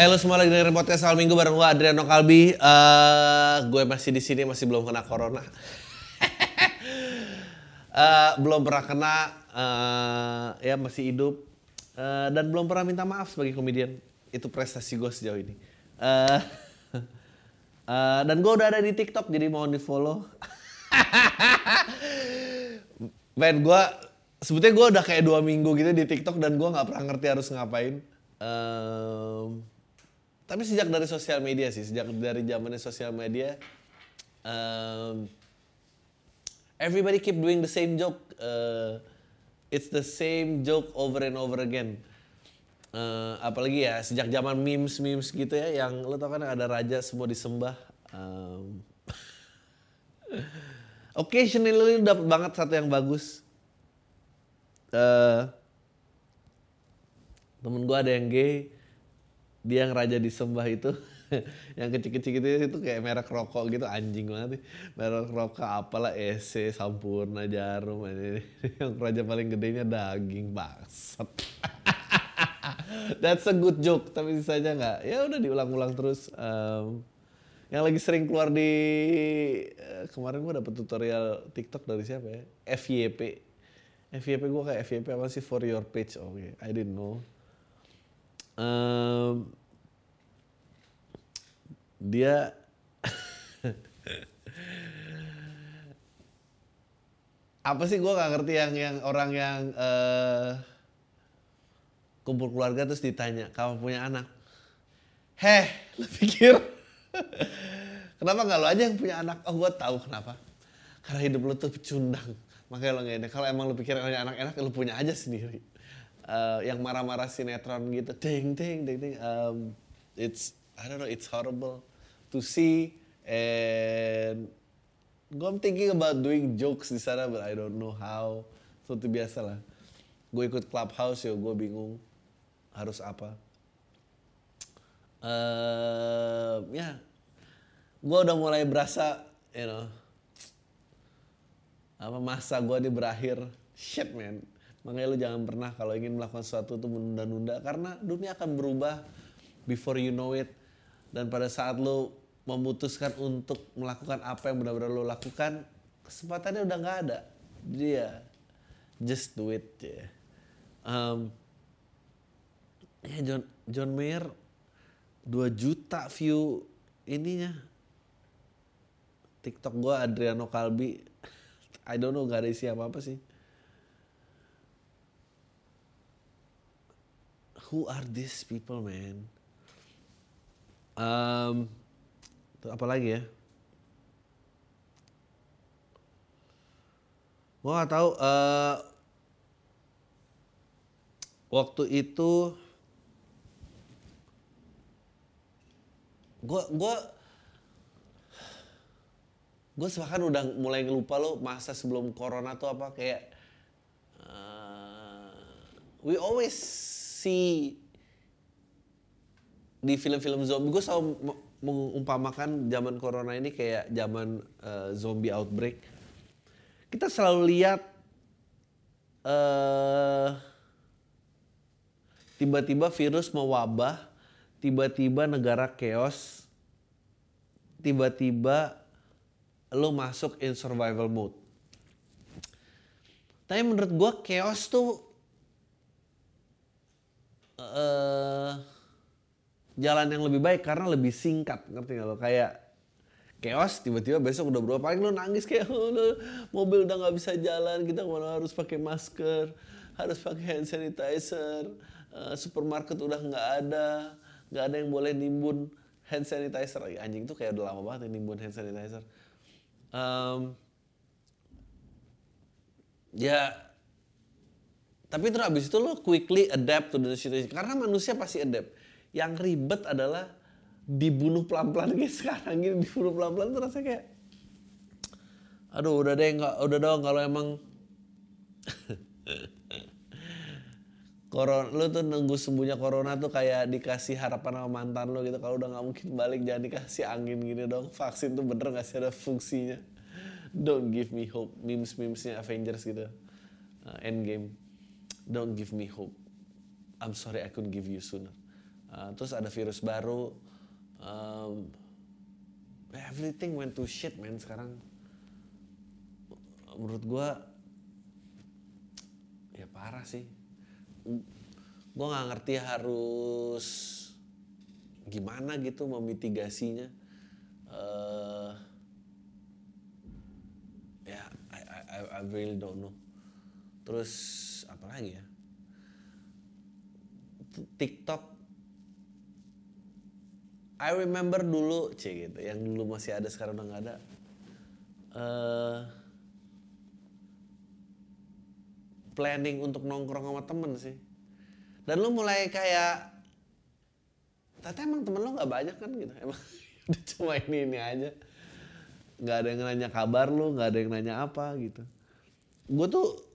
Eh lu semua lagi dengerin podcast Al Minggu bareng gue Adriano Kalbi. Eh gue masih di sini masih belum kena corona. Eh, belum pernah kena eh, ya masih hidup Eh, dan belum pernah minta maaf sebagai komedian. Itu prestasi gue sejauh ini. Eh, eh, dan gue udah ada di TikTok jadi mohon di follow. Men gue sebetulnya gue udah kayak dua minggu gitu di TikTok dan gue nggak pernah ngerti harus ngapain. Tapi sejak dari sosial media sih, sejak dari zamannya sosial media, em, everybody keep doing the same joke. Uh, it's the same joke over and over again. Uh, apalagi ya sejak zaman memes memes gitu ya, yang lo tau kan ada raja semua disembah. Um, occasionally lo dapet banget satu yang bagus. Eh, temen gue ada yang gay dia yang raja disembah itu yang kecil-kecil gitu itu kayak merek rokok gitu anjing banget nih. merek rokok apalah EC Sampurna Jarum ini yang raja paling gedenya daging bangsat. That's a good joke tapi sisanya nggak. Ya udah diulang-ulang terus Em, yang lagi sering keluar di eh, kemarin gua dapet tutorial TikTok dari siapa ya? FYP FYP gue kayak FYP apa sih? For your page. Oke I didn't know Em, dia apa sih? Gue gak ngerti yang yang orang yang eh, kumpul keluarga terus ditanya kamu punya anak? Heh lu pikir kenapa nggak lo aja yang punya anak? Oh gue tahu kenapa. Karena hidup lo tuh pecundang. Makanya lo gak enak. Kalau emang lo pikir punya anak enak lo punya aja sendiri Eh, yang marah-marah sinetron gitu. Ding ding ding ding Um, it's I don't know it's horrible to see. And gue I'm thinking about doing jokes di sana but I don't know how. Seperti biasa lah. Gue ikut clubhouse ya gue bingung harus apa. Eh ya. Gue udah mulai berasa you know apa masa gue ini berakhir. Shit man makanya lu jangan pernah kalau ingin melakukan sesuatu tuh menunda-nunda karena dunia akan berubah before you know it. Dan pada saat lu memutuskan untuk melakukan apa yang benar-benar lu lakukan kesempatannya udah nggak ada. Jadi ya just do it ya. Em, ya John John Mayer 2 juta view ininya. TikTok gua Adriano Kalbi I don't know gak ada isi apa-apa sih Who are these people man? Um, apa lagi ya? Gua gak tahu eh, waktu itu gua gua gue bahkan udah mulai lupa lo masa sebelum corona tuh apa kayak eh, we always see di film-film zombie gue selalu me- mengumpamakan zaman corona ini kayak zaman eh, zombie outbreak kita selalu lihat eh tiba-tiba virus mewabah, tiba-tiba negara chaos, tiba-tiba lo masuk in survival mode. Tapi menurut gua chaos tuh eh jalan yang lebih baik karena lebih singkat, ngerti gak lo? Kayak chaos tiba-tiba besok udah berubah paling lo nangis kayak "Oh, lo, mobil udah nggak bisa jalan kita ke mana harus pakai masker harus pakai hand sanitizer eh, supermarket udah nggak ada nggak ada yang boleh nimbun hand sanitizer anjing tuh kayak udah lama banget ya nimbun hand sanitizer Em, ya Tapi terus abis itu lo quickly adapt to the situation. Karena manusia pasti adapt. Yang ribet adalah dibunuh pelan-pelan kayak sekarang gini. Dibunuh pelan-pelan tuh rasanya kayak aduh udah deh nggak udah dong kalau emang Corona, lu tuh nunggu sembuhnya corona tuh kayak dikasih harapan sama mantan lu gitu. Kalau udah nggak mungkin balik jangan dikasih angin gini dong. Vaksin tuh bener nggak sih ada fungsinya? Don't give me hope. Memes memesnya Avengers gitu. Uh, Endgame don't give me hope. I'm sorry I couldn't give you sooner. Uh, terus ada virus baru. Um, everything went to shit man sekarang. Menurut gua ya parah sih. Gue nggak ngerti harus gimana gitu memitigasinya. Uh, ya I, I, I really don't know. Terus apa lagi ya? TikTok. I remember dulu c gitu. Yang dulu masih ada sekarang udah nggak ada. Uh, planning untuk nongkrong sama temen sih. Dan lu mulai kayak ternyata emang temen lu nggak banyak kan gitu. Emang udah cuma ini ini aja. Nggak ada yang nanya kabar lu nggak ada yang nanya apa gitu. Gue tuh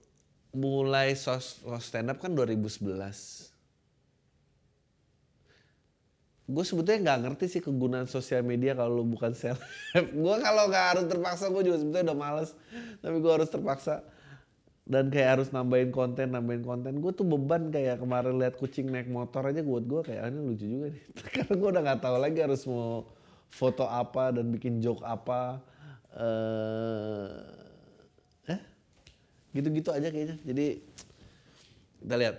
mulai sos, sos stand up kan 2011 gue sebetulnya nggak ngerti sih kegunaan sosial media kalau lu bukan seleb. Gue kalau nggak harus terpaksa gue juga sebetulnya udah males. Tapi gue harus terpaksa. Dan kayak harus nambahin konten nambahin konten. Gue tuh beban kayak kemarin lihat kucing naik motor aja buat gue kayak ini lucu juga nih. Karena gue udah nggak tahu lagi harus mau foto apa dan bikin joke apa. Eh gitu-gitu aja kayaknya jadi kita lihat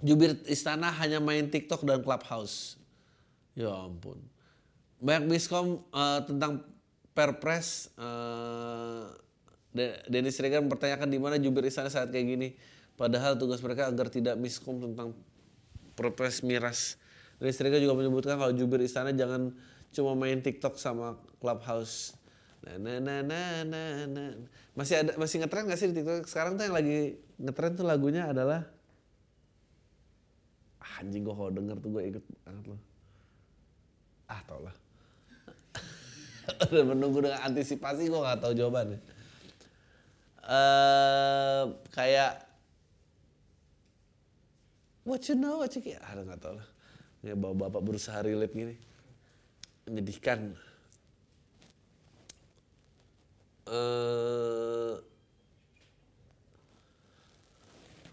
jubir istana hanya main TikTok dan Clubhouse ya ampun banyak miskom uh, tentang perpres uh, Dennis Regan mempertanyakan di mana jubir istana saat kayak gini. Padahal tugas mereka agar tidak miskom tentang perpres miras. Dennis Regan juga menyebutkan kalau jubir istana jangan cuma main TikTok sama Clubhouse. Nah, nah, nah, nah, nah, nah. Masih ada masih ngetren gak sih di TikTok? Sekarang tuh yang lagi ngetren tuh lagunya adalah ah, anjing gue kalau denger tuh gue ikut banget loh. Ah tau lah. Menunggu dengan antisipasi gue gak tahu jawabannya uh, kayak what you know what you care ah nggak tahu lah ya bawa bapak berusaha relate gini menyedihkan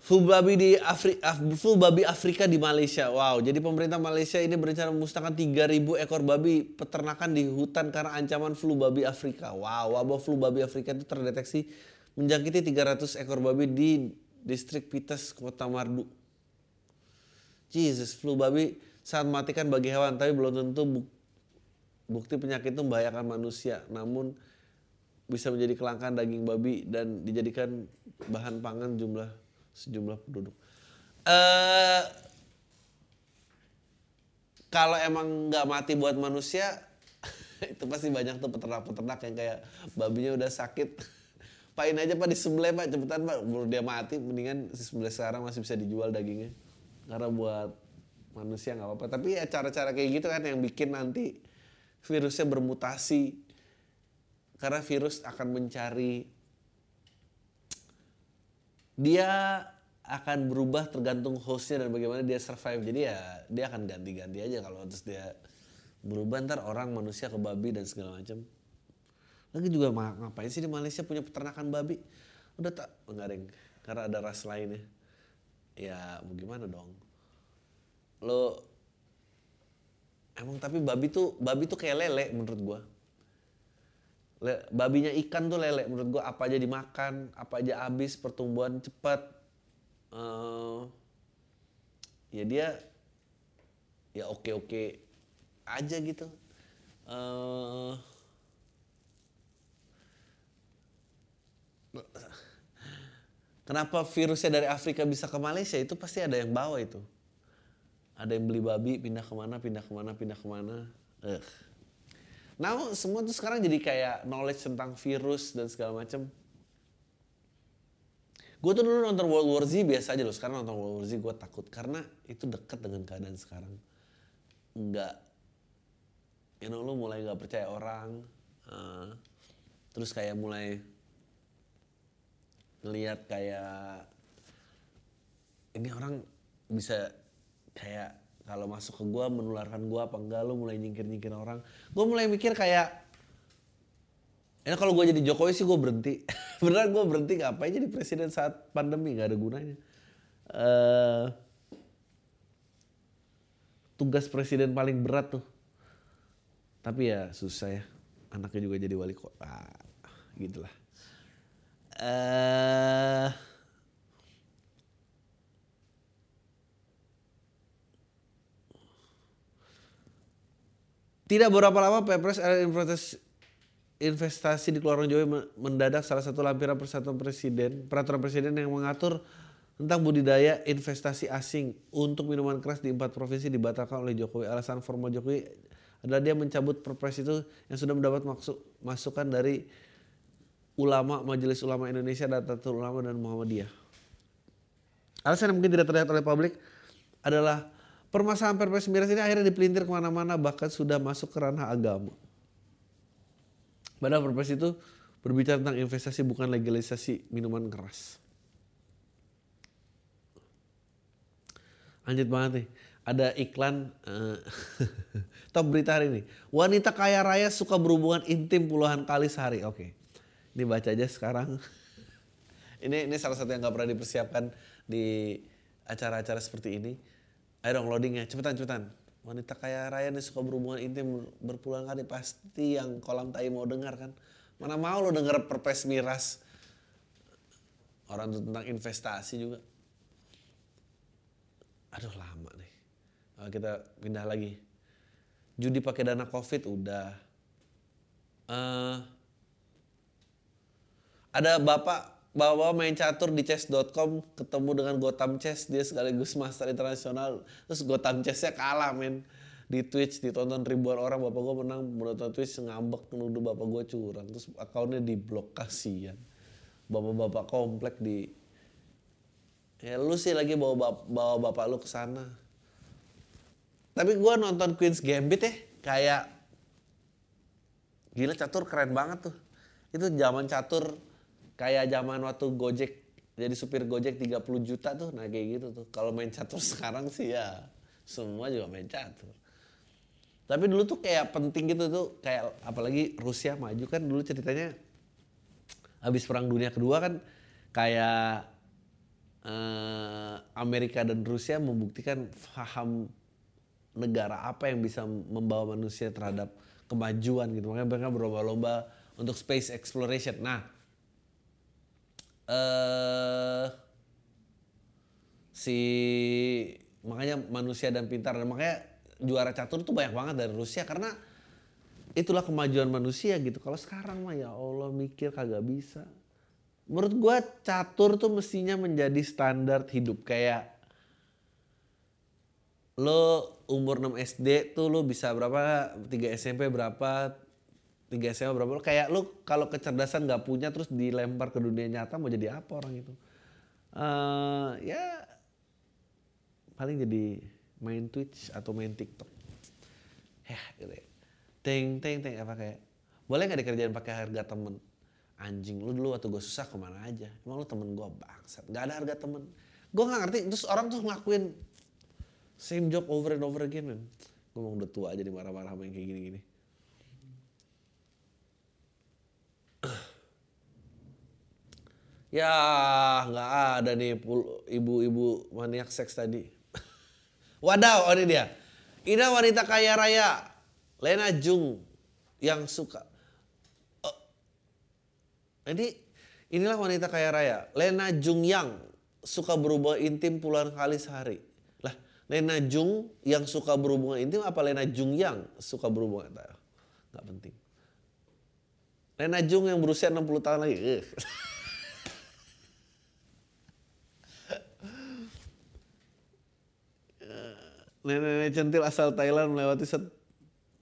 Flu babi di Afrika, flu babi Afrika di Malaysia. Wow, jadi pemerintah Malaysia ini berencana memusnahkan 3000 ekor babi peternakan di hutan karena ancaman flu babi Afrika. Wow, wabah flu babi Afrika itu terdeteksi menjangkiti 300 ekor babi di distrik Pites, Kota Mardu. Jesus, flu babi saat matikan bagi hewan, tapi belum tentu bukti penyakit itu membahayakan manusia. Namun bisa menjadi kelangkaan daging babi dan dijadikan bahan pangan jumlah sejumlah penduduk. Uh, kalau emang nggak mati buat manusia, itu pasti banyak tuh peternak-peternak yang kayak babinya udah sakit. Pain aja pak di sebelah pak cepetan pak. Baru dia mati mendingan si sebelah sekarang masih bisa dijual dagingnya. Karena buat manusia nggak apa-apa. Tapi ya cara-cara kayak gitu kan yang bikin nanti virusnya bermutasi karena virus akan mencari dia akan berubah tergantung hostnya dan bagaimana dia survive jadi ya dia akan ganti-ganti aja kalau terus dia berubah ntar orang manusia ke babi dan segala macam lagi juga ngapain sih di Malaysia punya peternakan babi? Udah tak enggak deng, karena ada ras lainnya. Ya bagaimana dong? Lo emang tapi babi tuh babi tuh kayak lele menurut gua. Le, babinya ikan tuh lele menurut gua apa aja dimakan, apa aja habis pertumbuhan cepat. Uh, ya dia ya oke oke aja gitu. Uh, Kenapa virusnya dari Afrika bisa ke Malaysia itu pasti ada yang bawa itu. Ada yang beli babi pindah ke mana, pindah ke mana, pindah ke mana. Ugh. Nah semua tuh sekarang jadi kayak knowledge tentang virus dan segala macam. Gue tuh dulu nonton World War Z biasa aja loh. Sekarang nonton World War Z gue takut karena itu dekat dengan keadaan sekarang. Enggak, you know, lu mulai nggak percaya orang. uh, terus kayak mulai ngelihat kayak ini orang bisa kayak kalau masuk ke gua menularkan gua apa enggak lu mulai nyingkir-nyingkir orang. Gue mulai mikir kayak ini kalau gue jadi Jokowi sih gue berhenti. Beneran gue berhenti ngapain jadi presiden saat pandemi nggak ada gunanya. Eh tugas presiden paling berat tuh. Tapi ya susah ya. Anaknya juga jadi wali kota. Gitulah. Eh Tidak berapa lama Pepres era investasi, di Jokowi me- mendadak salah satu lampiran persatuan presiden, peraturan presiden yang mengatur tentang budidaya investasi asing untuk minuman keras di empat provinsi dibatalkan oleh Jokowi. Alasan formal Jokowi adalah dia mencabut perpres itu yang sudah mendapat maksud, masukan dari ulama Majelis Ulama Indonesia, Datatul Ulama dan Muhammadiyah. Alasan yang mungkin tidak terlihat oleh publik adalah permasalahan perpres miras ini akhirnya dipelintir ke mana-mana bahkan sudah masuk ke ranah agama. Padahal perpres itu berbicara tentang investasi bukan legalisasi minuman keras. Lanjut banget nih. Ada iklan eh, top berita hari ini. Wanita kaya raya suka berhubungan intim puluhan kali sehari. Oke. Ini baca aja sekarang. ini ini salah satu yang gak pernah dipersiapkan di acara-acara seperti ini. Ayo dong loadingnya, cepetan cepetan. Wanita kaya raya nih suka berhubungan intim berpuluhan kali pasti yang kolam tai mau dengar kan. Mana mau lo denger perpes miras. Orang tuh tentang investasi juga. Aduh lama nih. Nah, kita pindah lagi. Judi pakai dana covid udah. Eh, ada bapak bapak main catur di chess.com ketemu dengan Gotham Chess dia sekaligus master internasional. Terus Gotham Chessnya kalah men. Di Twitch ditonton ribuan orang bapak gue menang menonton Twitch ngambek nuduh bapak gue curang. Terus akunnya diblok kasihan. Bapak-bapak komplek di ya lu sih lagi bawa bap- bawa bapak lu ke sana. Tapi gue nonton Queen's Gambit ya kayak gila catur keren banget tuh. Itu zaman catur kayak zaman waktu Gojek jadi supir Gojek 30 juta tuh nah kayak gitu tuh. Kalau main catur sekarang sih ya semua juga main catur. Tapi dulu tuh kayak penting gitu tuh kayak apalagi Rusia maju kan dulu ceritanya habis perang dunia kedua kan kayak eh, Amerika dan Rusia membuktikan paham negara apa yang bisa membawa manusia terhadap kemajuan gitu. Makanya mereka berlomba-lomba untuk space exploration. Nah eh si makanya manusia dan pintar. Dan makanya juara catur tuh banyak banget dari Rusia. Karena itulah kemajuan manusia gitu. Kalau sekarang mah ya Allah mikir kagak bisa. Menurut gua catur tuh mestinya menjadi standar hidup. Kayak lo umur 6 SD tuh lo bisa berapa? 3 SMP berapa 3 SMA berapa? Kayak lo kalau kecerdasan nggak punya terus dilempar ke dunia nyata mau jadi apa orang itu? Eh ya paling jadi main Twitch atau main TikTok. Ya gitu ya. ting ting ting apa kayak boleh nggak dikerjain pakai harga temen? Anjing lu dulu waktu gue susah ke mana aja? Emang lu temen gue bangsat nggak ada harga temen. Gue nggak ngerti terus orang tuh ngelakuin same job over and over again man gue udah tua aja di marah-marah sama yang kayak gini-gini ya nggak ada nih ibu-ibu maniak seks tadi. Wadaw oh ini dia. Ina wanita kaya raya Lena Jung yang suka. Oh, ini inilah wanita kaya raya Lena Jung yang suka berhubungan intim puluhan kali sehari. Lah Lena Jung yang suka berhubungan intim apa Lena Jung yang suka berhubungan? Nggak penting. Lena Jung yang berusia 60 tahun lagi Nenek-nenek centil asal Thailand melewati set,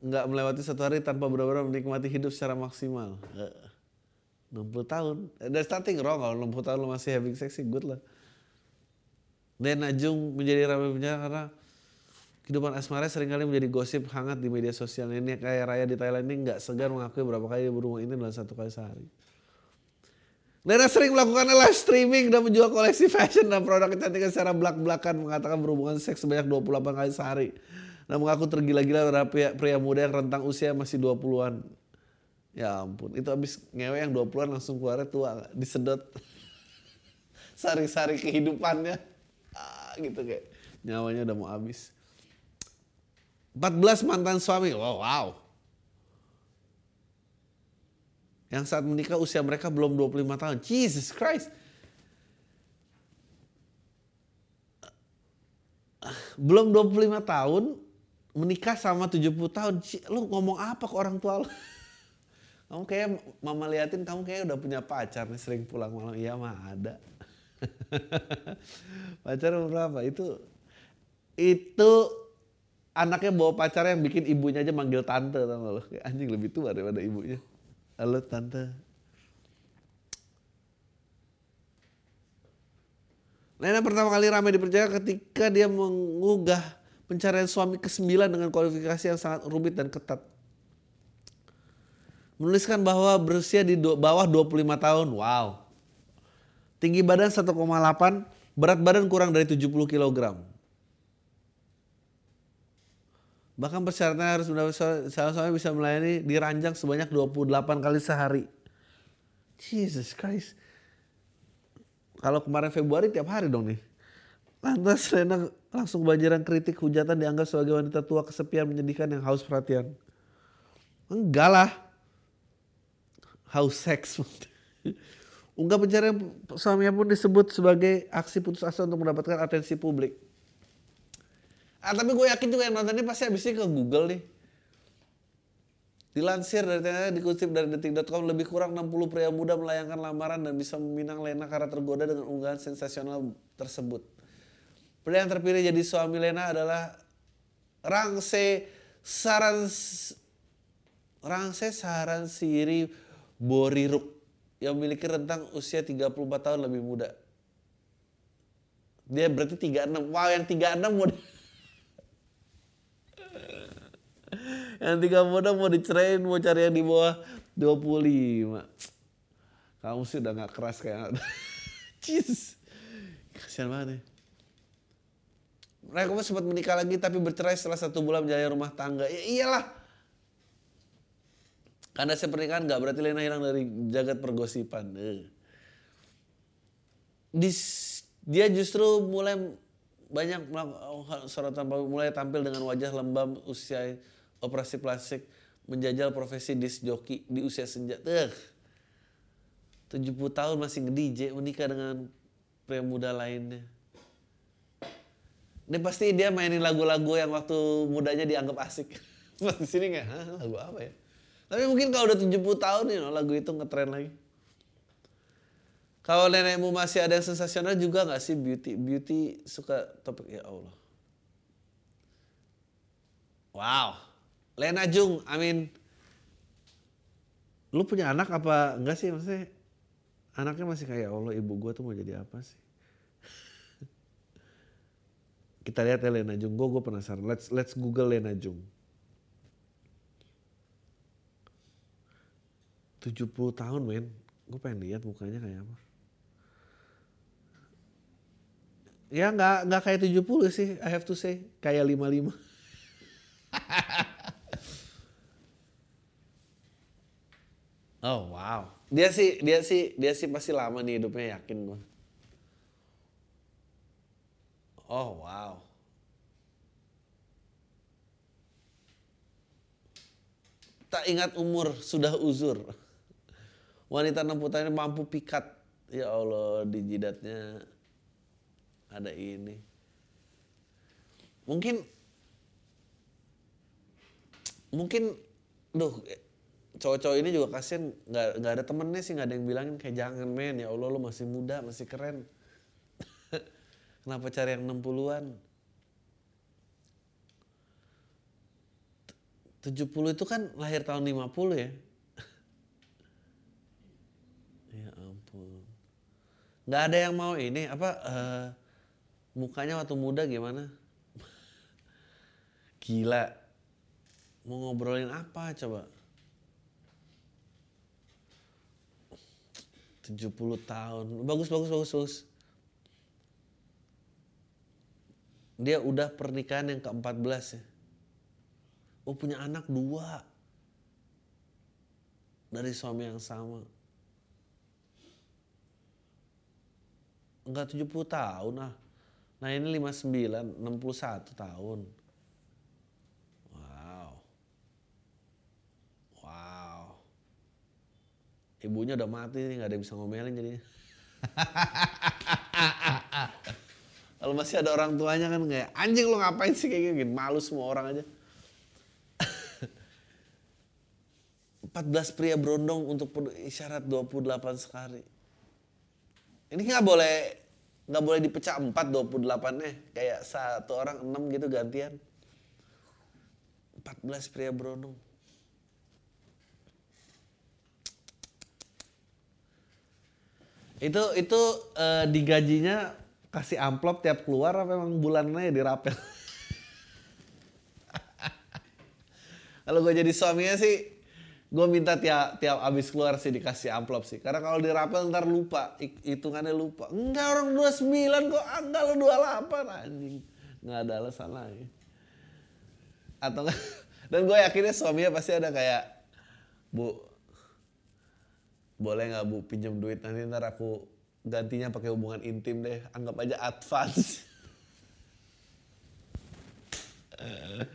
nggak melewati satu hari tanpa benar-benar menikmati hidup secara maksimal. Eh, 60 tahun. There's nothing wrong kalau 60 tahun lo masih having sex sih good lah. Dan Najung menjadi ramai bicara karena kehidupan asmara sering kali menjadi gosip hangat di media sosial. Ini kayak raya di Thailand ini nggak segan mengakui berapa kali dia berhubungan ini dalam satu kali sehari. Lena sering melakukan live streaming dan menjual koleksi fashion dan produk kecantikan secara belak-belakan mengatakan berhubungan seks sebanyak 28 kali sehari. Dan mengaku tergila-gila terhadap pria, pria muda yang rentang usia masih 20-an. Ya ampun, itu habis ngewe yang 20-an langsung keluarnya tua, disedot. Sari-sari kehidupannya. Ah, gitu kayak nyawanya udah mau habis. 14 mantan suami, wow, wow. Yang saat menikah usia mereka belum 25 tahun. Jesus Christ. Belum 25 tahun, menikah sama 70 tahun. Lu ngomong apa ke orang tua lu? Kamu kayak mama liatin kamu kayak udah punya pacar nih sering pulang malam. Iya mah ada. pacar berapa? Itu itu anaknya bawa pacar yang bikin ibunya aja manggil tante tau anjing lebih tua daripada ibunya. Halo tante. Lena pertama kali ramai dipercaya ketika dia mengunggah pencarian suami ke-9 dengan kualifikasi yang sangat rumit dan ketat. Menuliskan bahwa berusia di bawah 25 tahun. Wow. Tinggi badan 1,8, berat badan kurang dari 70 kg. Bahkan persyaratannya harus salah suami bisa melayani di ranjang sebanyak 28 kali sehari. Jesus Christ. Kalau kemarin Februari tiap hari dong nih. Lantas Lena langsung kebanjiran kritik hujatan dianggap sebagai wanita tua kesepian menyedihkan yang haus perhatian. Enggak lah. Haus seks. Unggah pencarian suaminya pun disebut sebagai aksi putus asa untuk mendapatkan atensi publik. Ah, tapi gue yakin juga yang nonton ini pasti habis ini ke Google nih. Dilansir dari TNI, dikutip dari detik.com, lebih kurang 60 pria muda melayangkan lamaran dan bisa meminang Lena karena tergoda dengan unggahan sensasional tersebut. Pria yang terpilih jadi suami Lena adalah Rangse Saran Rangse Saran Siri Boriruk yang memiliki rentang usia 34 tahun lebih muda. Dia berarti 36. Wow, yang 36 muda. Yang tiga muda mau dicerain mau cari yang di bawah 25 kamu sih udah gak keras kayak Jeez. kasihan banget ya. Mereka pun sempat menikah lagi tapi bercerai setelah satu bulan menjalani rumah tangga. Ya iyalah. Karena saya pernikahan gak berarti Lena hilang dari jagat pergosipan. Eh. dia justru mulai banyak sorotan mulai tampil dengan wajah lembam usia operasi plastik, menjajal profesi disc joki di usia senja. Uh, 70 tahun masih nge-DJ menikah dengan pria muda lainnya. Ini pasti dia mainin lagu-lagu yang waktu mudanya dianggap asik. Pas di sini nggak, lagu apa ya? Tapi mungkin kalau udah 70 tahun nih, you know, lagu itu ngetren lagi. Kalau nenekmu masih ada yang sensasional juga nggak sih beauty? Beauty suka topik ya Allah. Wow. Lena Jung, mean, lu punya anak apa enggak sih maksudnya? Anaknya masih kayak Allah ibu gue tuh mau jadi apa sih? Kita lihat ya Lena Jung, gue, gue penasaran. Let's let's Google Lena Jung. 70 tahun men, gue pengen lihat mukanya kayak apa. Ya nggak nggak kayak 70 sih, I have to say, kayak 55. Oh wow. Dia sih dia sih dia sih pasti lama nih hidupnya yakin gue. Oh wow. Tak ingat umur sudah uzur. Wanita 60 tahun ini mampu pikat. Ya Allah di jidatnya ada ini. Mungkin mungkin duh cowok-cowok ini juga kasian nggak nggak ada temennya sih nggak ada yang bilangin kayak jangan men ya Allah lu masih muda masih keren. Kenapa cari yang 60-an 70 itu kan lahir tahun 50 ya? Nggak ada yang mau ini apa eh, mukanya waktu muda gimana? Gila. Mau ngobrolin apa coba 70 tahun. Bagus bagus bagus bagus. Dia udah pernikahan yang ke-14 ya. Oh punya anak dua. Dari suami yang sama. Enggak 70 tahun ah. Nah ini 59, 61 tahun. Wow. Wow. Ibunya udah mati nih, nggak ada yang bisa ngomelin jadinya. Kalau masih ada orang tuanya kan kayak anjing lo ngapain sih? Kayak gini, malu semua orang aja. 14 pria berondong untuk isyarat 28 sekali. Ini nggak boleh nggak boleh dipecah empat 28 nya. Kayak satu orang enam gitu gantian. 14 pria berondong itu itu uh, digajinya kasih amplop tiap keluar apa memang bulannya dirapel? Kalau gue jadi suaminya sih gue minta tiap tiap abis keluar sih dikasih amplop sih. Karena kalau dirapel ntar lupa hitungannya lupa. Enggak orang 29 kok enggak lo 28 anjing. Nggak ada alasan lagi atau enggak dan gue yakinnya suaminya pasti ada kayak bu boleh nggak bu pinjam duit? Nanti ntar aku gantinya pakai hubungan intim deh. Anggap aja advance.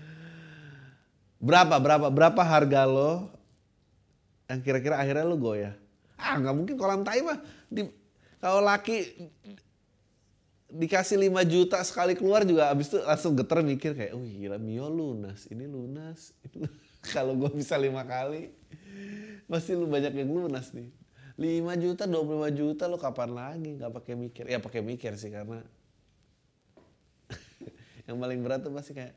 Berapa berapa berapa harga lo yang kira-kira akhirnya lu goyah? Ah nggak mungkin kolam tai mah. Di, kalau laki dikasih 5 juta sekali keluar juga abis itu langsung geter mikir kayak oh gila Mio lunas ini lunas. Kalau gue bisa lima kali pasti lu banyak yang lunas nih 5 juta 25 juta lo kapan lagi? Nggak pakai mikir. Ya pakai mikir sih karena yang paling berat tuh pasti kayak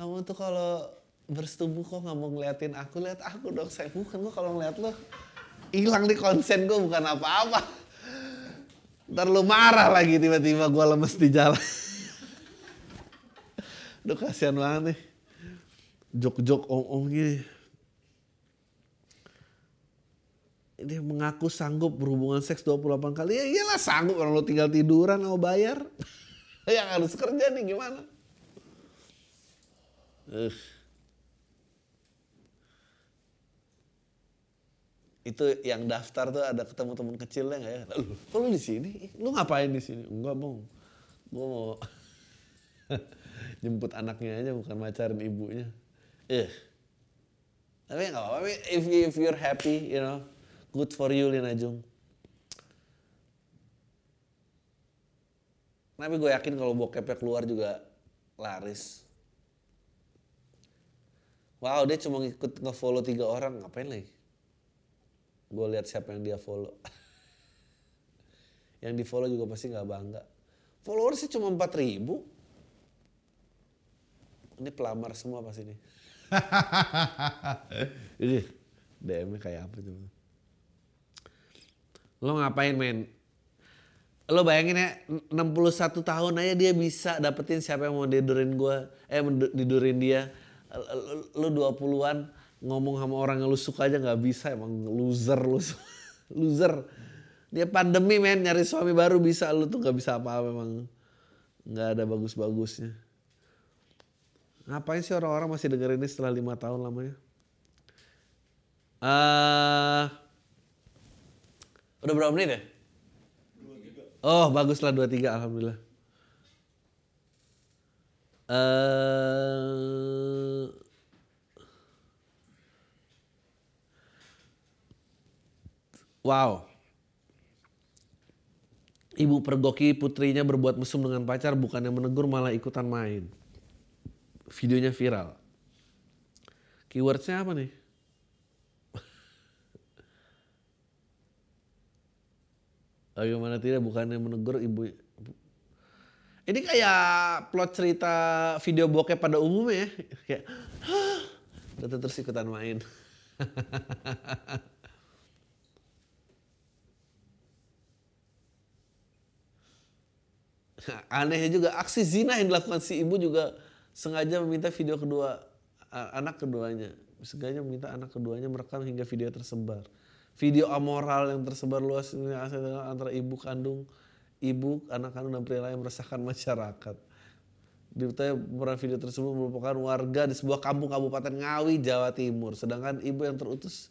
kamu tuh kalau bersetubuh kok nggak mau ngeliatin aku lihat aku dong saya bukan kok kalau ngeliat lo hilang di konsen gue bukan apa-apa. Ntar lu marah lagi tiba-tiba gue lemes di jalan. Udah kasihan banget nih. Jok-jok om-om gini ini mengaku sanggup berhubungan seks 28 kali ya iyalah sanggup orang lo tinggal tiduran mau bayar yang harus kerja nih gimana uh. itu yang daftar tuh ada ketemu teman kecilnya nggak ya? Lu, di sini? Lu ngapain di sini? Enggak bang, gue mau jemput anaknya aja bukan macarin ibunya. Eh, tapi nggak apa-apa. If if you're happy, you know, good for you Lina Jung. Tapi gue yakin kalau bokepnya keluar juga laris. Wow, dia cuma ikut nge-follow tiga orang, ngapain lagi? gue lihat siapa yang dia follow yang di follow juga pasti nggak bangga followersnya cuma empat ribu ini pelamar semua pasti ini ini DM kayak apa tuh lo ngapain men? Lo bayangin ya 61 tahun aja dia bisa dapetin siapa yang mau didurin gue eh didurin dia. Lo 20-an ngomong sama orang yang lu suka aja nggak bisa emang loser lu loser. Dia pandemi men nyari suami baru bisa. Lu tuh nggak bisa apa-apa emang nggak ada bagus-bagusnya. Ngapain sih orang-orang masih dengerin ini setelah lima tahun lamanya? Uh, udah berapa menit ya Oh bagus lah dua tiga alhamdulillah. Uh, Wow. Ibu pergoki putrinya berbuat mesum dengan pacar bukan yang menegur malah ikutan main. Videonya viral. Keywordsnya apa nih? Bagaimana tidak bukan yang menegur ibu. Ini kayak plot cerita video bokep pada umumnya ya. Kayak, terus ikutan main. Anehnya juga aksi zina yang dilakukan si ibu juga sengaja meminta video kedua anak keduanya. Sengaja meminta anak keduanya merekam hingga video tersebar. Video amoral yang tersebar luas ini antara ibu kandung, ibu, anak kandung dan pria lain meresahkan masyarakat. Diketahui video tersebut merupakan warga di sebuah kampung Kabupaten Ngawi, Jawa Timur. Sedangkan ibu yang terutus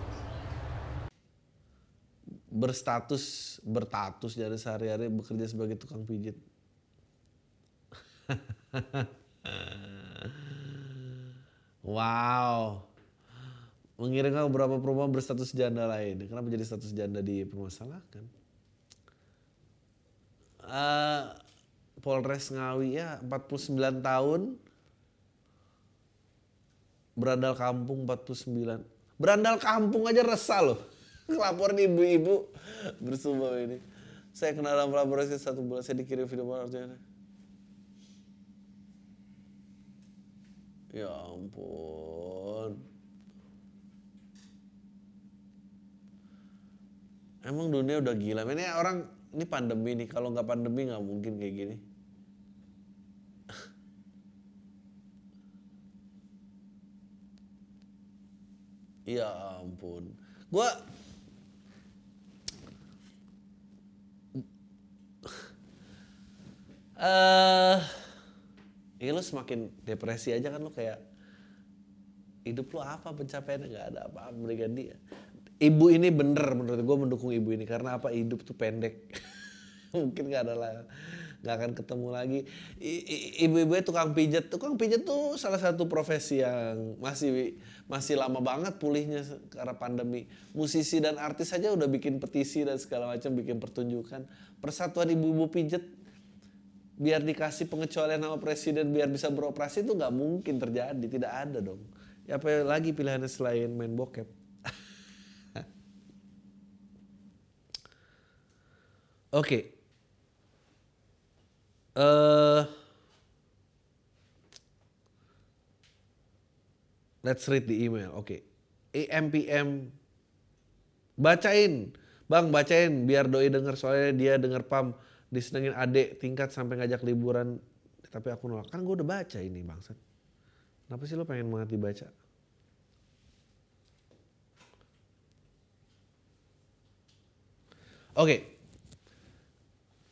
berstatus bertatus dari sehari-hari bekerja sebagai tukang pijit. wow. Mengirimkan beberapa perumahan berstatus janda lain. Kenapa jadi status janda di permasalahkan? Uh, Polres Ngawi ya 49 tahun. Berandal kampung 49. Berandal kampung aja resah loh. Laporan ibu-ibu bersumpah ini. Saya kena dalam laporan satu bulan saya dikirim video artinya. Ya ampun. Emang dunia udah gila. Ini orang ini pandemi nih. Kalau nggak pandemi nggak mungkin kayak gini. ya ampun. Gua eh uh, ya lu semakin depresi aja kan lu kayak hidup lu apa pencapaiannya? Nggak ada apa-apa mendingan dia ibu ini bener menurut gue mendukung ibu ini. Karena apa? Hidup tuh pendek. Mungkin nggak ada lah nggak akan ketemu lagi. Ibu-ibu tukang pijat. Tukang pijat tuh salah satu profesi yang masih masih lama banget pulihnya karena pandemi. Musisi dan artis saja udah bikin petisi dan segala macam bikin pertunjukan. Persatuan ibu-ibu pijat biar dikasih pengecualian sama presiden biar bisa beroperasi itu nggak mungkin terjadi. Tidak ada dong. Ya apa lagi pilihannya selain main bokep? Oke. Okay. uh, let's read the email. Oke. Okay. EMPM bacain. Bang bacain biar doi denger soalnya dia denger pam disenengin adik tingkat sampai ngajak liburan tapi aku nolak kan gue udah baca ini bangsat kenapa sih lo pengen banget dibaca oke okay.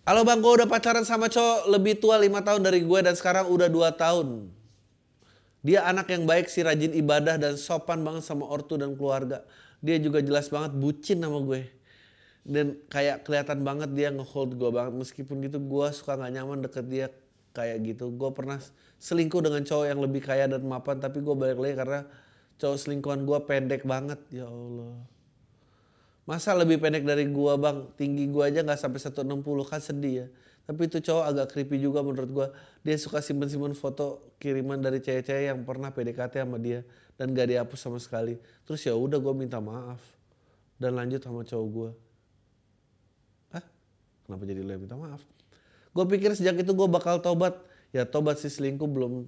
Halo bang, gue udah pacaran sama cowok lebih tua 5 tahun dari gue dan sekarang udah 2 tahun. Dia anak yang baik sih, rajin ibadah dan sopan banget sama ortu dan keluarga. Dia juga jelas banget bucin sama gue dan kayak kelihatan banget dia ngehold gue banget. Meskipun gitu gue suka nggak nyaman deket dia kayak gitu. Gue pernah selingkuh dengan cowok yang lebih kaya dan mapan tapi gue balik lagi karena cowok selingkuhan gue pendek banget. Ya Allah. Masa lebih pendek dari gue bang? Tinggi gue aja nggak sampai 160 kan sedih ya. Tapi itu cowok agak creepy juga menurut gue dia suka simpen-simpen foto kiriman dari cewek-cewek yang pernah PDKT sama dia dan gak dihapus sama sekali. Terus ya udah gue minta maaf dan lanjut sama cowok gue Kenapa jadi lo yang minta maaf? Gue pikir sejak itu gue bakal tobat. Ya tobat si selingkuh belum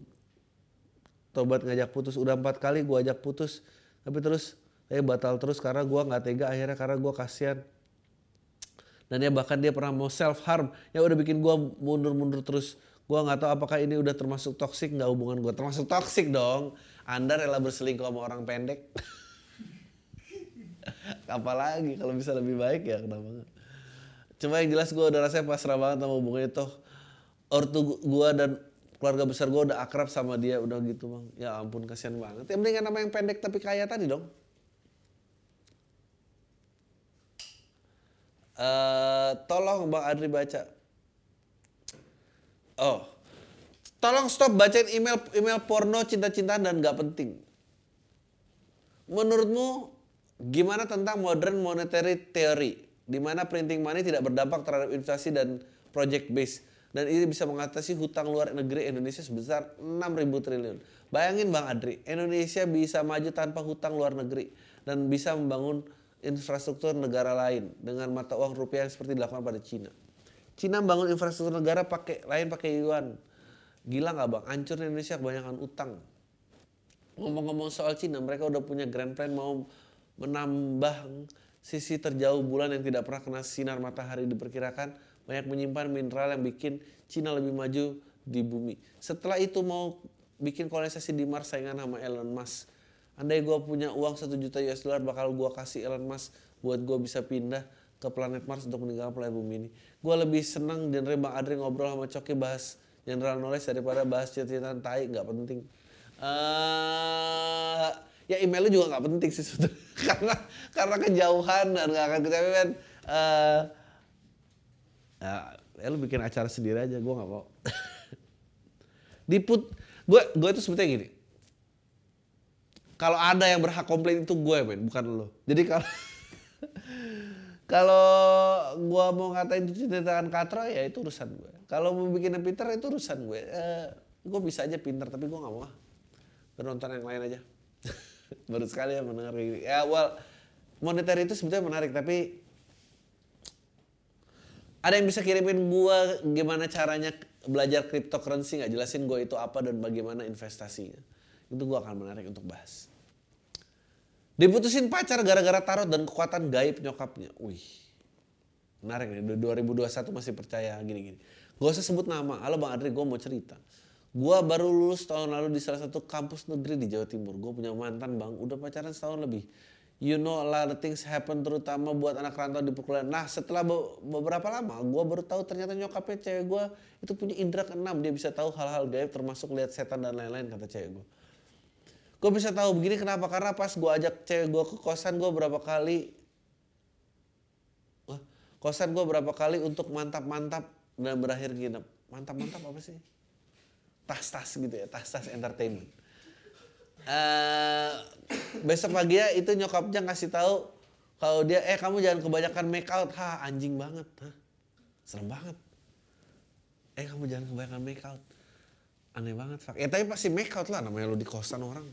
tobat ngajak putus. Udah empat kali gue ajak putus. Tapi terus eh batal terus karena gue nggak tega akhirnya karena gue kasihan. Dan ya bahkan dia pernah mau self harm. Ya udah bikin gue mundur-mundur terus. Gue nggak tahu apakah ini udah termasuk toksik nggak hubungan gue. Termasuk toksik dong. Anda rela berselingkuh sama orang pendek. Apalagi kalau bisa lebih baik ya kenapa enggak. Cuma yang jelas gue udah rasanya pasrah banget sama hubungan itu. Ortu gue dan keluarga besar gue udah akrab sama dia udah gitu bang. Ya ampun kasihan banget. Ya mendingan nama yang pendek tapi kaya tadi dong. Uh, tolong Bang Adri baca. Oh, tolong stop bacain email email porno cinta-cintaan dan nggak penting. Menurutmu gimana tentang modern monetary theory? Di mana printing money tidak berdampak terhadap inflasi dan project base. dan ini bisa mengatasi hutang luar negeri Indonesia sebesar 6.000 triliun. Bayangin Bang Adri, Indonesia bisa maju tanpa hutang luar negeri dan bisa membangun infrastruktur negara lain dengan mata uang rupiah seperti dilakukan pada Cina. Cina membangun infrastruktur negara pakai lain pakai yuan. Gila nggak bang? Hancur Indonesia kebanyakan utang. Ngomong-ngomong soal Cina, mereka udah punya grand plan mau menambah sisi terjauh bulan yang tidak pernah kena sinar matahari diperkirakan banyak menyimpan mineral yang bikin Cina lebih maju di bumi. Setelah itu mau bikin kolonisasi di Mars saingan sama Elon Musk. Andai gue punya uang satu juta US dollar bakal gue kasih Elon Musk buat gue bisa pindah ke planet Mars untuk meninggalkan planet bumi ini. Gue lebih senang dan Bang Adri ngobrol sama Coki bahas general knowledge daripada bahas cerita tai nggak penting. Uh, ya email lu juga nggak penting sih sebetulnya. Karena karena kejauhan dan nggak akan kecapean. Uh, ya, lu bikin acara sendiri aja, gue nggak mau. Diput, gue gue itu sebetulnya gini. Kalau ada yang berhak komplain itu gue men bukan lo jadi kalau kalau gue mau ngatain ceritaan katro ya itu urusan gue kalau mau bikin pinter itu urusan gue eh, gue bisa aja pinter tapi gue nggak mau ah. Penonton yang lain aja baru sekali ya gini ya well moneter itu sebetulnya menarik tapi ada yang bisa kirimin gue gimana caranya belajar cryptocurrency nggak jelasin gue itu apa dan bagaimana investasinya itu gue akan menarik untuk bahas Diputusin pacar gara-gara tarot dan kekuatan gaib nyokapnya. Wih. Menarik nih, 2021 masih percaya gini-gini. Gak usah sebut nama, halo Bang Adri, gue mau cerita. Gue baru lulus tahun lalu di salah satu kampus negeri di Jawa Timur. Gue punya mantan bang, udah pacaran setahun lebih. You know a lot of things happen terutama buat anak rantau di perkuliahan. Nah setelah beberapa lama gue baru tahu ternyata nyokapnya cewek gue itu punya indera keenam. Dia bisa tahu hal-hal gaib termasuk lihat setan dan lain-lain kata cewek gue. Gue bisa tahu begini kenapa? Karena pas gue ajak cewek gue ke kosan gue berapa kali kosan gue berapa kali untuk mantap-mantap dan berakhir gini. Mantap-mantap apa sih? Tas-tas gitu ya, tas-tas entertainment. Uh, besok pagi ya itu nyokapnya ngasih tahu kalau dia eh kamu jangan kebanyakan make out. Ha anjing banget ha. Serem banget. Eh kamu jangan kebanyakan make out. Aneh banget fuck. ya tapi pasti make out lah namanya lo di kosan orang.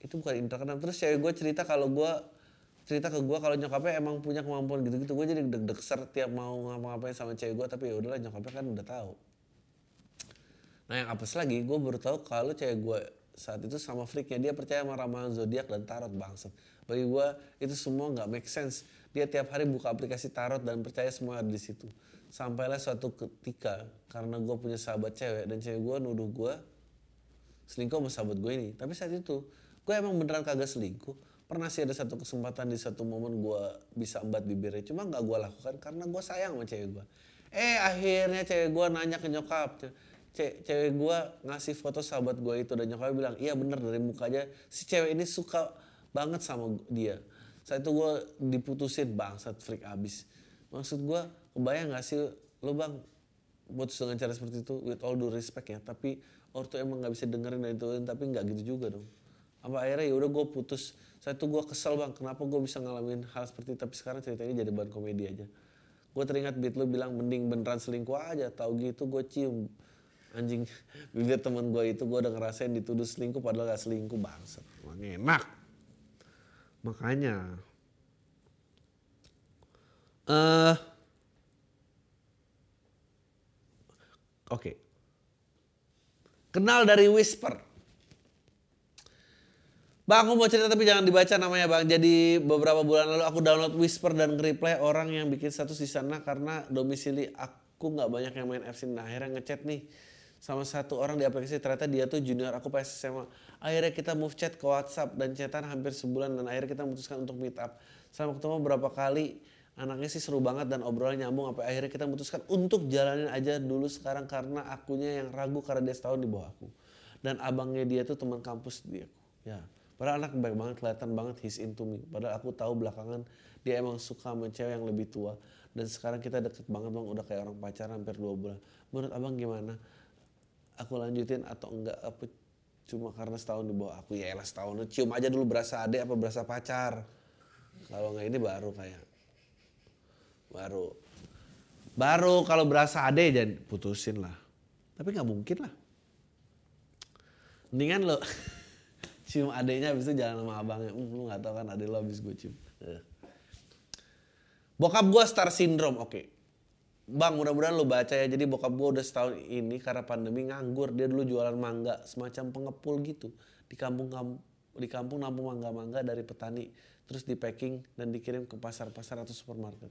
Itu bukan keenam terus cewek gue cerita kalau gue cerita ke gue kalau nyokapnya emang punya kemampuan gitu-gitu. Gue jadi deg-deg ser tiap mau ngapa-ngapain sama cewek gue tapi ya udahlah nyokapnya kan udah tahu nah yang apes lagi gue baru tahu kalau cewek gue saat itu sama freaknya dia percaya sama ramalan zodiak dan tarot bangsat. Bagi gue itu semua nggak make sense. Dia tiap hari buka aplikasi tarot dan percaya semua ada di situ. Sampailah suatu ketika karena gue punya sahabat cewek dan cewek gue nuduh gue selingkuh sama sahabat gue ini. Tapi saat itu gue emang beneran kagak selingkuh. Pernah sih ada satu kesempatan di satu momen gue bisa embat bibirnya. Cuma nggak gue lakukan karena gue sayang sama cewek gue eh akhirnya cewek gue nanya ke nyokap Ce cewek gue ngasih foto sahabat gue itu dan nyokapnya bilang iya bener dari mukanya. Si cewek ini suka banget sama dia. Saat itu gue diputusin bangsat freak abis. Maksud gue kebayang gak sih lo bang putus dengan cara seperti itu? With all due respect ya tapi ortu emang nggak bisa dengerin dan itu tapi nggak gitu juga dong. Apa akhirnya ya udah gue putus. Saya tuh gue kesel bang kenapa gue bisa ngalamin hal seperti itu? Tapi sekarang ceritanya jadi bahan komedi aja. Gue teringat beat lu bilang mending beneran selingkuh aja tahu gitu gue cium anjing bibir temen gue itu gue udah ngerasain dituduh selingkuh padahal gak selingkuh bangset emang enak makanya eh uh, oke okay. kenal dari whisper Bang, aku mau cerita tapi jangan dibaca namanya bang. Jadi beberapa bulan lalu aku download Whisper dan reply orang yang bikin status di sana karena domisili aku nggak banyak yang main ini. Nah, akhirnya ngechat nih sama satu orang di aplikasi ternyata dia tuh junior aku pas SMA. Akhirnya kita move chat ke WhatsApp dan chatan hampir sebulan dan akhirnya kita memutuskan untuk meet up. Sama ketemu berapa kali anaknya sih seru banget dan obrolannya nyambung sampai akhirnya kita memutuskan untuk jalanin aja dulu sekarang karena akunya yang ragu karena dia setahun di bawah aku dan abangnya dia tuh teman kampus dia ya Padahal anak baik banget, kelihatan banget he's into me. Padahal aku tahu belakangan dia emang suka sama cewek yang lebih tua. Dan sekarang kita deket banget bang, udah kayak orang pacaran hampir dua bulan. Menurut abang gimana? Aku lanjutin atau enggak? Apa cuma karena setahun di bawah aku? Ya elah setahun, cium aja dulu berasa adek apa berasa pacar. Kalau nggak ini baru kayak baru Baru kalau berasa ade jangan putusin lah. Tapi nggak mungkin lah. Mendingan lo cium adeknya habis itu jalan sama abangnya. Hmm, lu nggak tahu kan adek lo habis gue cium. Eh. Bokap gue star syndrome, oke. Bang, mudah-mudahan lo baca ya. Jadi bokap gue udah setahun ini karena pandemi nganggur. Dia dulu jualan mangga, semacam pengepul gitu. Di kampung di kampung nampung mangga-mangga dari petani. Terus di packing dan dikirim ke pasar-pasar atau supermarket.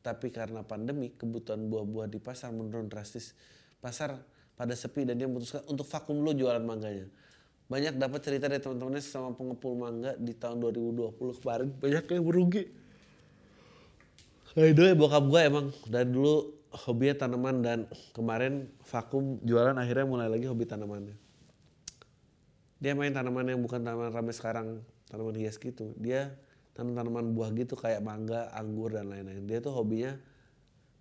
Tapi karena pandemi, kebutuhan buah-buah di pasar menurun drastis. Pasar pada sepi dan dia memutuskan untuk vakum dulu jualan mangganya. Banyak dapat cerita dari teman-temannya sama pengepul mangga di tahun 2020 kemarin. Banyak yang merugi. Nah, itu ya bokap gue emang dari dulu hobinya tanaman dan kemarin vakum jualan akhirnya mulai lagi hobi tanamannya. Dia main tanaman yang bukan tanaman ramai sekarang, tanaman hias gitu. Dia tanaman-tanaman buah gitu kayak mangga, anggur dan lain-lain. Dia tuh hobinya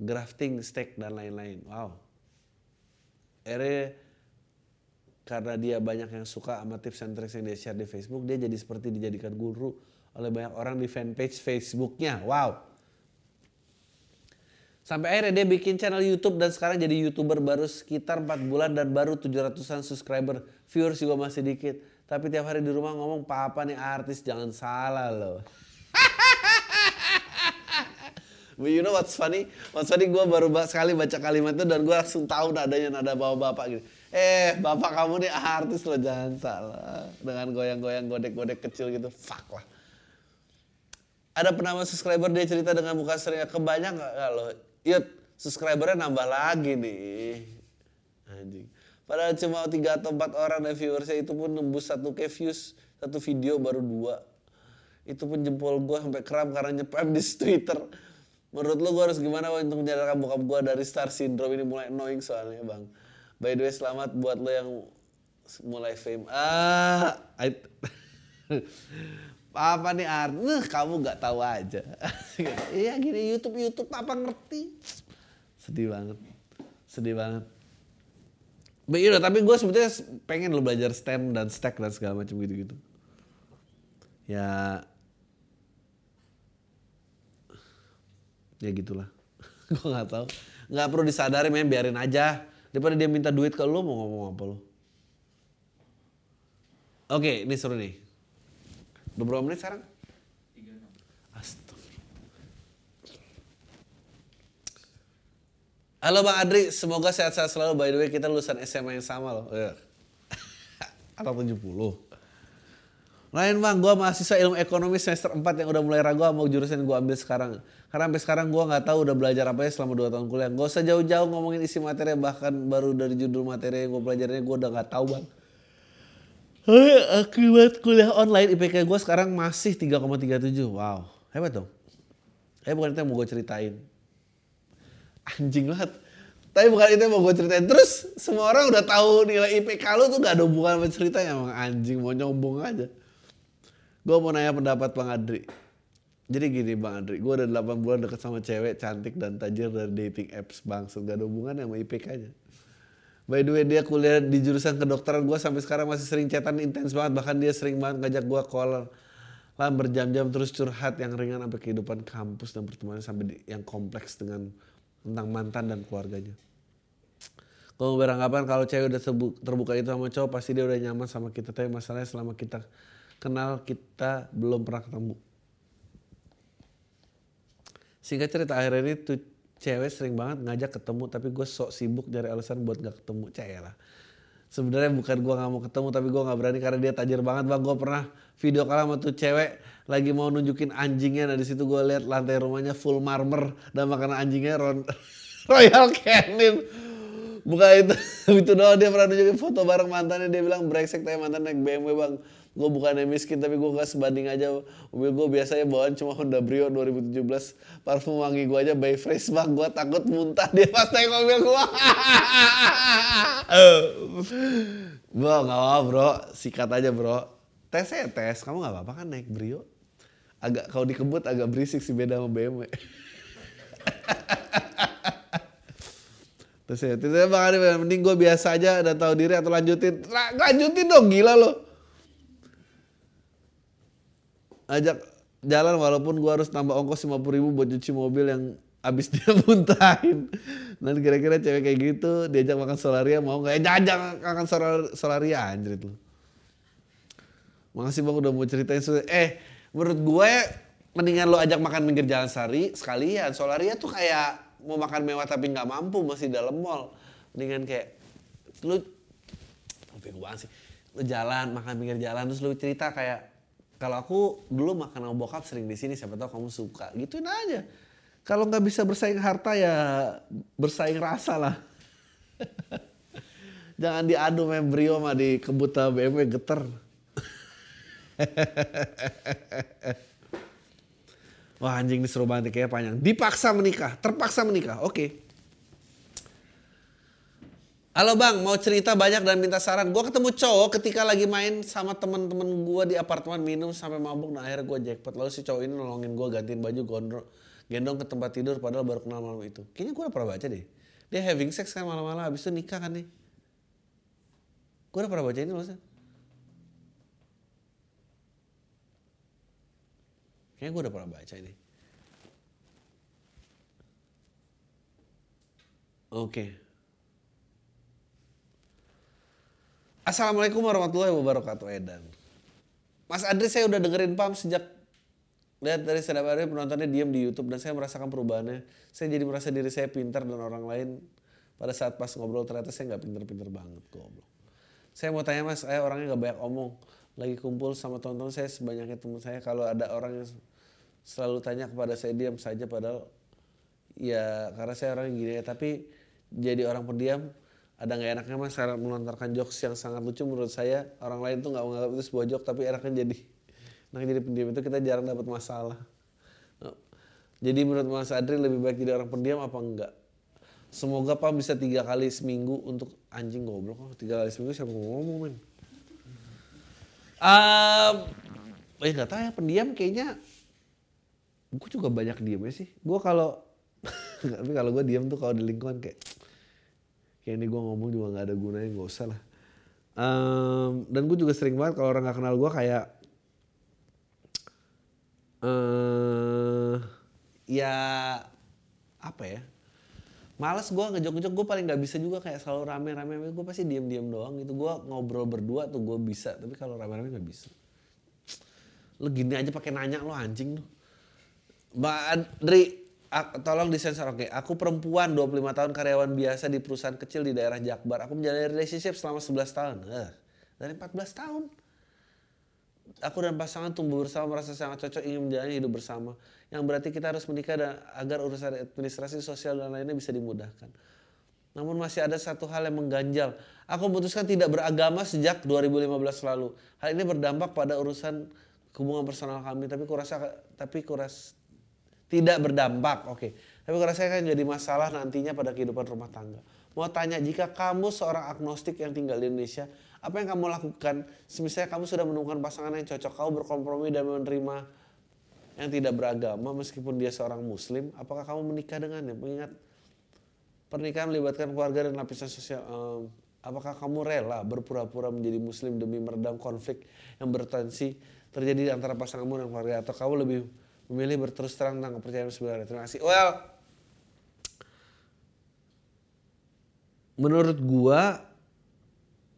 grafting, steak dan lain-lain. Wow. Ere karena dia banyak yang suka sama tips and tricks yang dia share di Facebook, dia jadi seperti dijadikan guru oleh banyak orang di fanpage Facebooknya. Wow. Sampai akhirnya dia bikin channel YouTube dan sekarang jadi YouTuber baru sekitar 4 bulan dan baru 700-an subscriber. Viewers juga masih dikit. Tapi tiap hari di rumah ngomong, papa nih artis jangan salah loh. But you know what's funny? What's funny gue baru sekali baca kalimat itu dan gue langsung tahu nadanya nada bawa bapak gitu. Eh bapak kamu nih artis loh jangan salah. Dengan goyang-goyang godek-godek kecil gitu. Fuck lah. Ada penama subscriber dia cerita dengan muka seringnya kebanyak gak lo? Yud, subscribernya nambah lagi nih. Anjing. Padahal cuma tiga atau empat orang dan viewersnya itu pun nembus satu k views satu video baru dua. Itu pun jempol gue sampai kram karena nyepam di Twitter. Menurut lo gue harus gimana untuk menyadarkan bokap gue dari star syndrome ini mulai annoying soalnya bang. By the way selamat buat lo yang mulai fame. Ah, I... apa nih art? Nah, kamu nggak tahu aja. Iya gini YouTube YouTube apa ngerti? Sedih banget, sedih banget. But, you know, tapi gue sebetulnya pengen lo belajar stem dan stack dan segala macam gitu-gitu. Ya ya gitulah gue nggak tahu nggak perlu disadari men biarin aja daripada dia minta duit ke lu mau ngomong apa lu oke ini seru nih udah berapa menit sekarang Astagfirullah. Halo Bang Adri, semoga sehat-sehat selalu. By the way, kita lulusan SMA yang sama loh. Atau 70. Lain bang, gue mahasiswa ilmu ekonomi semester 4 yang udah mulai ragu sama jurusan gue ambil sekarang. Karena sampai sekarang gue nggak tahu udah belajar apa ya selama 2 tahun kuliah. Gak usah jauh-jauh ngomongin isi materi, bahkan baru dari judul materi yang gue pelajarinnya gue udah nggak tahu bang. Akibat kuliah online IPK gue sekarang masih 3,37. Wow, hebat dong. Eh bukan itu yang mau gue ceritain. Anjing banget. Tapi bukan itu yang mau gue ceritain. Terus semua orang udah tahu nilai IPK lu tuh gak ada hubungan sama ceritanya. Emang anjing mau nyombong aja. Gue mau nanya pendapat Bang Adri. Jadi gini Bang Adri, gue udah 8 bulan deket sama cewek cantik dan tajir dari dating apps bang. Gak ada hubungan sama IPK-nya. By the way dia kuliah di jurusan kedokteran gue sampai sekarang masih sering chatan intens banget. Bahkan dia sering banget ngajak gue call lah berjam-jam terus curhat yang ringan sampai kehidupan kampus dan pertemanan sampai di, yang kompleks dengan tentang mantan dan keluarganya. Kalau beranggapan kalau cewek udah terbuka itu sama cowok pasti dia udah nyaman sama kita. Tapi masalahnya selama kita kenal kita belum pernah ketemu. Singkat cerita akhirnya ini tuh cewek sering banget ngajak ketemu tapi gue sok sibuk dari alasan buat gak ketemu cewek lah. Sebenarnya bukan gue gak mau ketemu tapi gue gak berani karena dia tajir banget bang. Gue pernah video call sama tuh cewek lagi mau nunjukin anjingnya. Nah di situ gue lihat lantai rumahnya full marmer dan makanan anjingnya Ron Royal Canin. Bukan itu, itu doang dia pernah nunjukin foto bareng mantannya dia bilang brengsek tapi mantan naik BMW bang gue bukannya miskin tapi gue gak sebanding aja. Mobil gue biasanya bawaan cuma Honda Brio 2017 parfum wangi gue aja by fresh bang gue takut muntah dia pas naik mobil gue bro gak apa bro. Sikat aja bro. Tes ya tes. Kamu gak apa-apa kan naik Brio? Agak kalau dikebut agak berisik sih beda sama BMW Terus ya, terus bang Adi, mending gue biasa aja dan tahu diri atau lanjutin. Lanjutin dong, gila loh ajak jalan walaupun gue harus tambah ongkos 50 ribu buat cuci mobil yang abis dia muntahin. Dan kira-kira cewek kayak gitu diajak makan solaria mau nggak? Ya jajak makan solar- solaria anjrit lu. Makasih bang udah mau ceritain eh menurut gue mendingan lo ajak makan pinggir jalan sari sekalian. Solaria tuh kayak mau makan mewah tapi nggak mampu masih dalam mall. Mendingan kayak lu sih? Lu jalan makan pinggir jalan terus lu cerita kayak kalau aku dulu makan sama bokap sering di sini siapa tahu kamu suka gituin aja kalau nggak bisa bersaing harta ya bersaing rasa lah jangan diadu membrio sama di kebuta BMW geter Wah anjing ini seru banget kayaknya panjang. Dipaksa menikah, terpaksa menikah. Oke. Halo bang, mau cerita banyak dan minta saran. Gue ketemu cowok ketika lagi main sama temen-temen gue di apartemen minum sampai mabuk. Nah akhirnya gue jackpot. Lalu si cowok ini nolongin gue gantiin baju gondrong, gendong ke tempat tidur padahal baru kenal malam itu. Kayaknya gue udah pernah baca deh. Dia having sex kan malam-malam habis itu nikah kan nih. Gue udah pernah baca ini maksudnya. Kayaknya gue udah pernah baca ini. Oke. Assalamualaikum warahmatullahi wabarakatuh Edan. Mas Adri saya udah dengerin Pam sejak lihat dari setiap hari penontonnya diam di YouTube dan saya merasakan perubahannya. Saya jadi merasa diri saya pintar dan orang lain pada saat pas ngobrol ternyata saya nggak pinter-pinter banget goblok. Saya mau tanya mas, saya orangnya nggak banyak omong. Lagi kumpul sama teman-teman saya sebanyaknya teman saya kalau ada orang yang selalu tanya kepada saya diam saja padahal ya karena saya orangnya gini ya tapi jadi orang pendiam ada nggak enaknya mas cara melontarkan jokes yang sangat lucu? Menurut saya orang lain tuh nggak menganggap itu sebuah joke tapi enaknya jadi enaknya jadi pendiam. Itu kita jarang dapat masalah. Jadi menurut Mas Adri lebih baik jadi orang pendiam apa enggak? Semoga Pak bisa tiga kali seminggu untuk anjing goblok. Oh, tiga kali seminggu siapa ngomong men? Um, eh nggak tahu ya pendiam kayaknya gue juga banyak diamnya sih. Gue kalau tapi kalau gue diam tuh kalau di lingkungan kayak kayak ini gue ngomong juga nggak ada gunanya nggak usah lah. Um, dan gue juga sering banget kalau orang nggak kenal gue kayak eh ya apa ya? Males gue ngejok-ngejok gue paling nggak bisa juga kayak selalu rame-rame. Gue pasti diem-diem doang gitu. Gue ngobrol berdua tuh gue bisa tapi kalau rame-rame nggak bisa. Lo gini aja pakai nanya lo anjing tuh Mbak Adri ak- tolong disensor. Oke aku perempuan 25 tahun karyawan biasa di perusahaan kecil di daerah Jakbar. Aku menjalani relationship selama 11 tahun. Eh, dari 14 tahun. Aku dan pasangan tumbuh bersama merasa sangat cocok ingin menjalani hidup bersama. Yang berarti kita harus menikah dan agar urusan administrasi sosial dan lainnya bisa dimudahkan. Namun masih ada satu hal yang mengganjal. Aku memutuskan tidak beragama sejak 2015 lalu. Hal ini berdampak pada urusan hubungan personal kami tapi kurasa tapi kuras tidak berdampak. Oke. Tapi kurasa akan jadi masalah nantinya pada kehidupan rumah tangga. Mau tanya jika kamu seorang agnostik yang tinggal di Indonesia apa yang kamu lakukan? Misalnya kamu sudah menemukan pasangan yang cocok kamu berkompromi dan menerima yang tidak beragama meskipun dia seorang muslim apakah kamu menikah dengannya? Mengingat pernikahan melibatkan keluarga dan lapisan sosial em, apakah kamu rela berpura-pura menjadi muslim demi meredam konflik yang bertensi terjadi di antara pasanganmu dan keluarga? Atau kamu lebih memilih berterus terang tentang kepercayaan sebenarnya terima kasih well menurut gua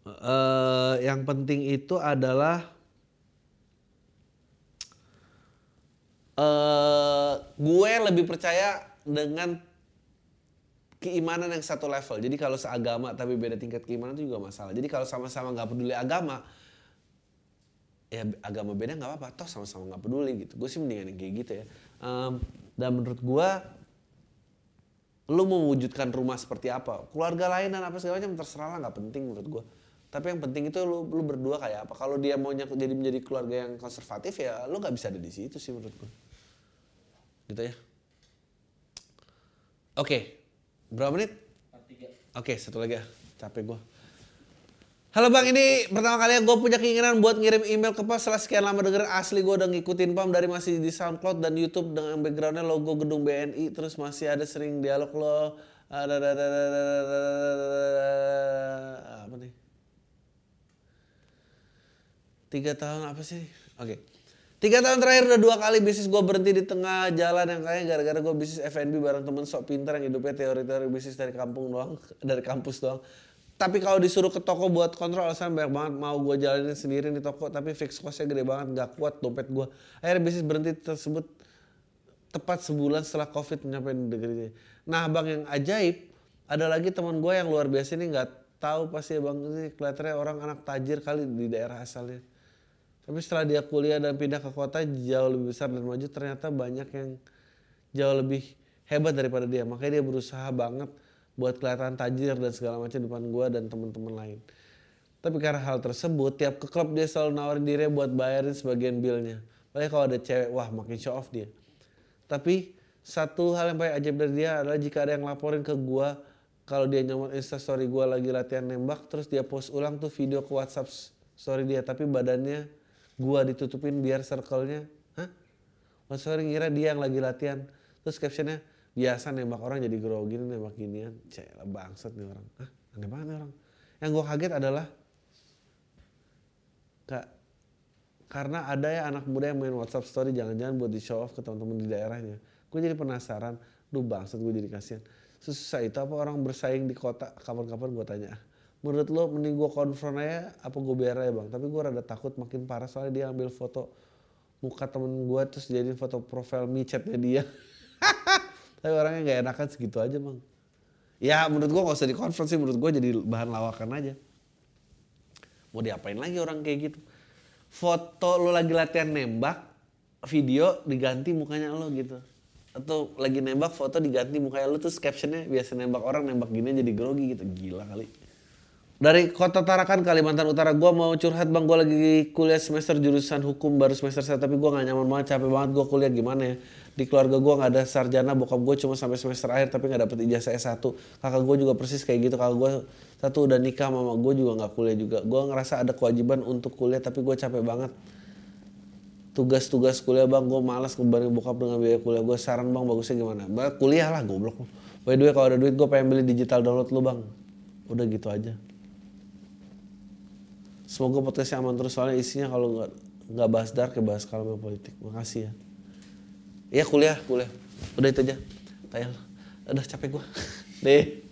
eh, yang penting itu adalah eh gue lebih percaya dengan keimanan yang satu level. Jadi kalau seagama tapi beda tingkat keimanan itu juga masalah. Jadi kalau sama-sama nggak peduli agama, ya agama beda nggak apa-apa. Toh sama-sama nggak peduli gitu. Gue sih mendingan yang kayak gitu ya. Em, dan menurut gue, lu mau mewujudkan rumah seperti apa, keluarga lain dan apa segala macam terserah lah nggak penting menurut gue. Tapi yang penting itu lu, lu berdua kayak apa. Kalau dia maunya jadi menjadi keluarga yang konservatif ya lu nggak bisa ada di situ sih menurut gue. Gitu ya. Oke, berapa menit? Oke, satu lagi ya. Capek gue. Halo bang, ini pertama kali gue punya keinginan buat ngirim email ke Pam setelah sekian lama denger asli gue udah ngikutin Pam dari masih di SoundCloud dan YouTube dengan backgroundnya logo gedung BNI terus masih ada sering dialog lo ada ada ada ada apa nih tiga tahun apa sih oke Tiga tahun terakhir udah dua kali bisnis gue berhenti di tengah jalan yang kayaknya gara-gara gue bisnis F&B bareng temen sok pintar yang hidupnya teori-teori bisnis dari kampung doang, dari kampus doang. Tapi kalau disuruh ke toko buat kontrol alasan banyak banget mau gue jalanin sendiri di toko tapi fix costnya gede banget nggak kuat dompet gue. Akhirnya bisnis berhenti tersebut tepat sebulan setelah covid mencapai negeri Nah bang yang ajaib ada lagi teman gue yang luar biasa ini nggak tahu pasti ya bang ini kelihatannya orang anak tajir kali di daerah asalnya tapi setelah dia kuliah dan pindah ke kota jauh lebih besar dan maju ternyata banyak yang jauh lebih hebat daripada dia. Makanya dia berusaha banget buat kelihatan tajir dan segala macam depan gue dan teman-teman lain. Tapi karena hal tersebut, tiap ke klub dia selalu nawarin diri buat bayarin sebagian billnya. Paling kalau ada cewek, wah makin show off dia. Tapi satu hal yang paling ajaib dari dia adalah jika ada yang laporin ke gue kalau dia nyomot instastory gue lagi latihan nembak, terus dia post ulang tuh video ke WhatsApp story dia, tapi badannya gua ditutupin biar circle-nya hah Mas Sorry ngira dia yang lagi latihan terus captionnya biasa nembak orang jadi grogi nembak ginian cek bangsat nih orang. Hah? Aneh banget nih orang. Yang gua kaget adalah kak karena ada ya anak muda yang main WhatsApp story jangan-jangan buat di show off ke teman-teman di daerahnya. Gue jadi penasaran. Duh bangsat gue jadi kasihan. Susah itu apa orang bersaing di kota? Kapan-kapan gue tanya. Menurut lo mending gue konfront aja apa gue biar aja bang? Tapi gue rada takut makin parah soalnya dia ambil foto muka temen gue terus jadi foto profil micetnya dia tapi orangnya nggak enakan segitu aja bang ya menurut gue gak usah dikonfront sih. Menurut gue jadi bahan lawakan aja. Mau diapain lagi orang kayak gitu? Foto lo lagi latihan nembak video diganti mukanya lo gitu. Atau lagi nembak foto diganti mukanya lo terus captionnya biasa nembak orang nembak gini jadi grogi gitu. Gila kali dari kota Tarakan Kalimantan Utara gue mau curhat bang. Gue lagi kuliah semester jurusan hukum baru semester satu tapi gue gak nyaman banget capek banget gue kuliah. Gimana ya? Di keluarga gue gak ada sarjana bokap gue cuma sampai semester akhir tapi gak dapet ijazah S1 kakak gue juga persis kayak gitu. Kakak gue satu udah nikah mama gue juga gak kuliah juga. Gue ngerasa ada kewajiban untuk kuliah tapi gue capek banget. Tugas-tugas kuliah bang. Gue malas ngebareng bokap dengan biaya kuliah gue saran bang bagusnya gimana? Bang, kuliah lah goblok. By the way kalau ada duit gue pengen beli digital download lu bang. Udah gitu aja Semoga podcastnya aman terus soalnya isinya kalau nggak nggak bahas dark ya bahas kalau politik. Makasih ya. Iya kuliah kuliah. Udah itu aja. Tayal. Udah capek gua. Deh.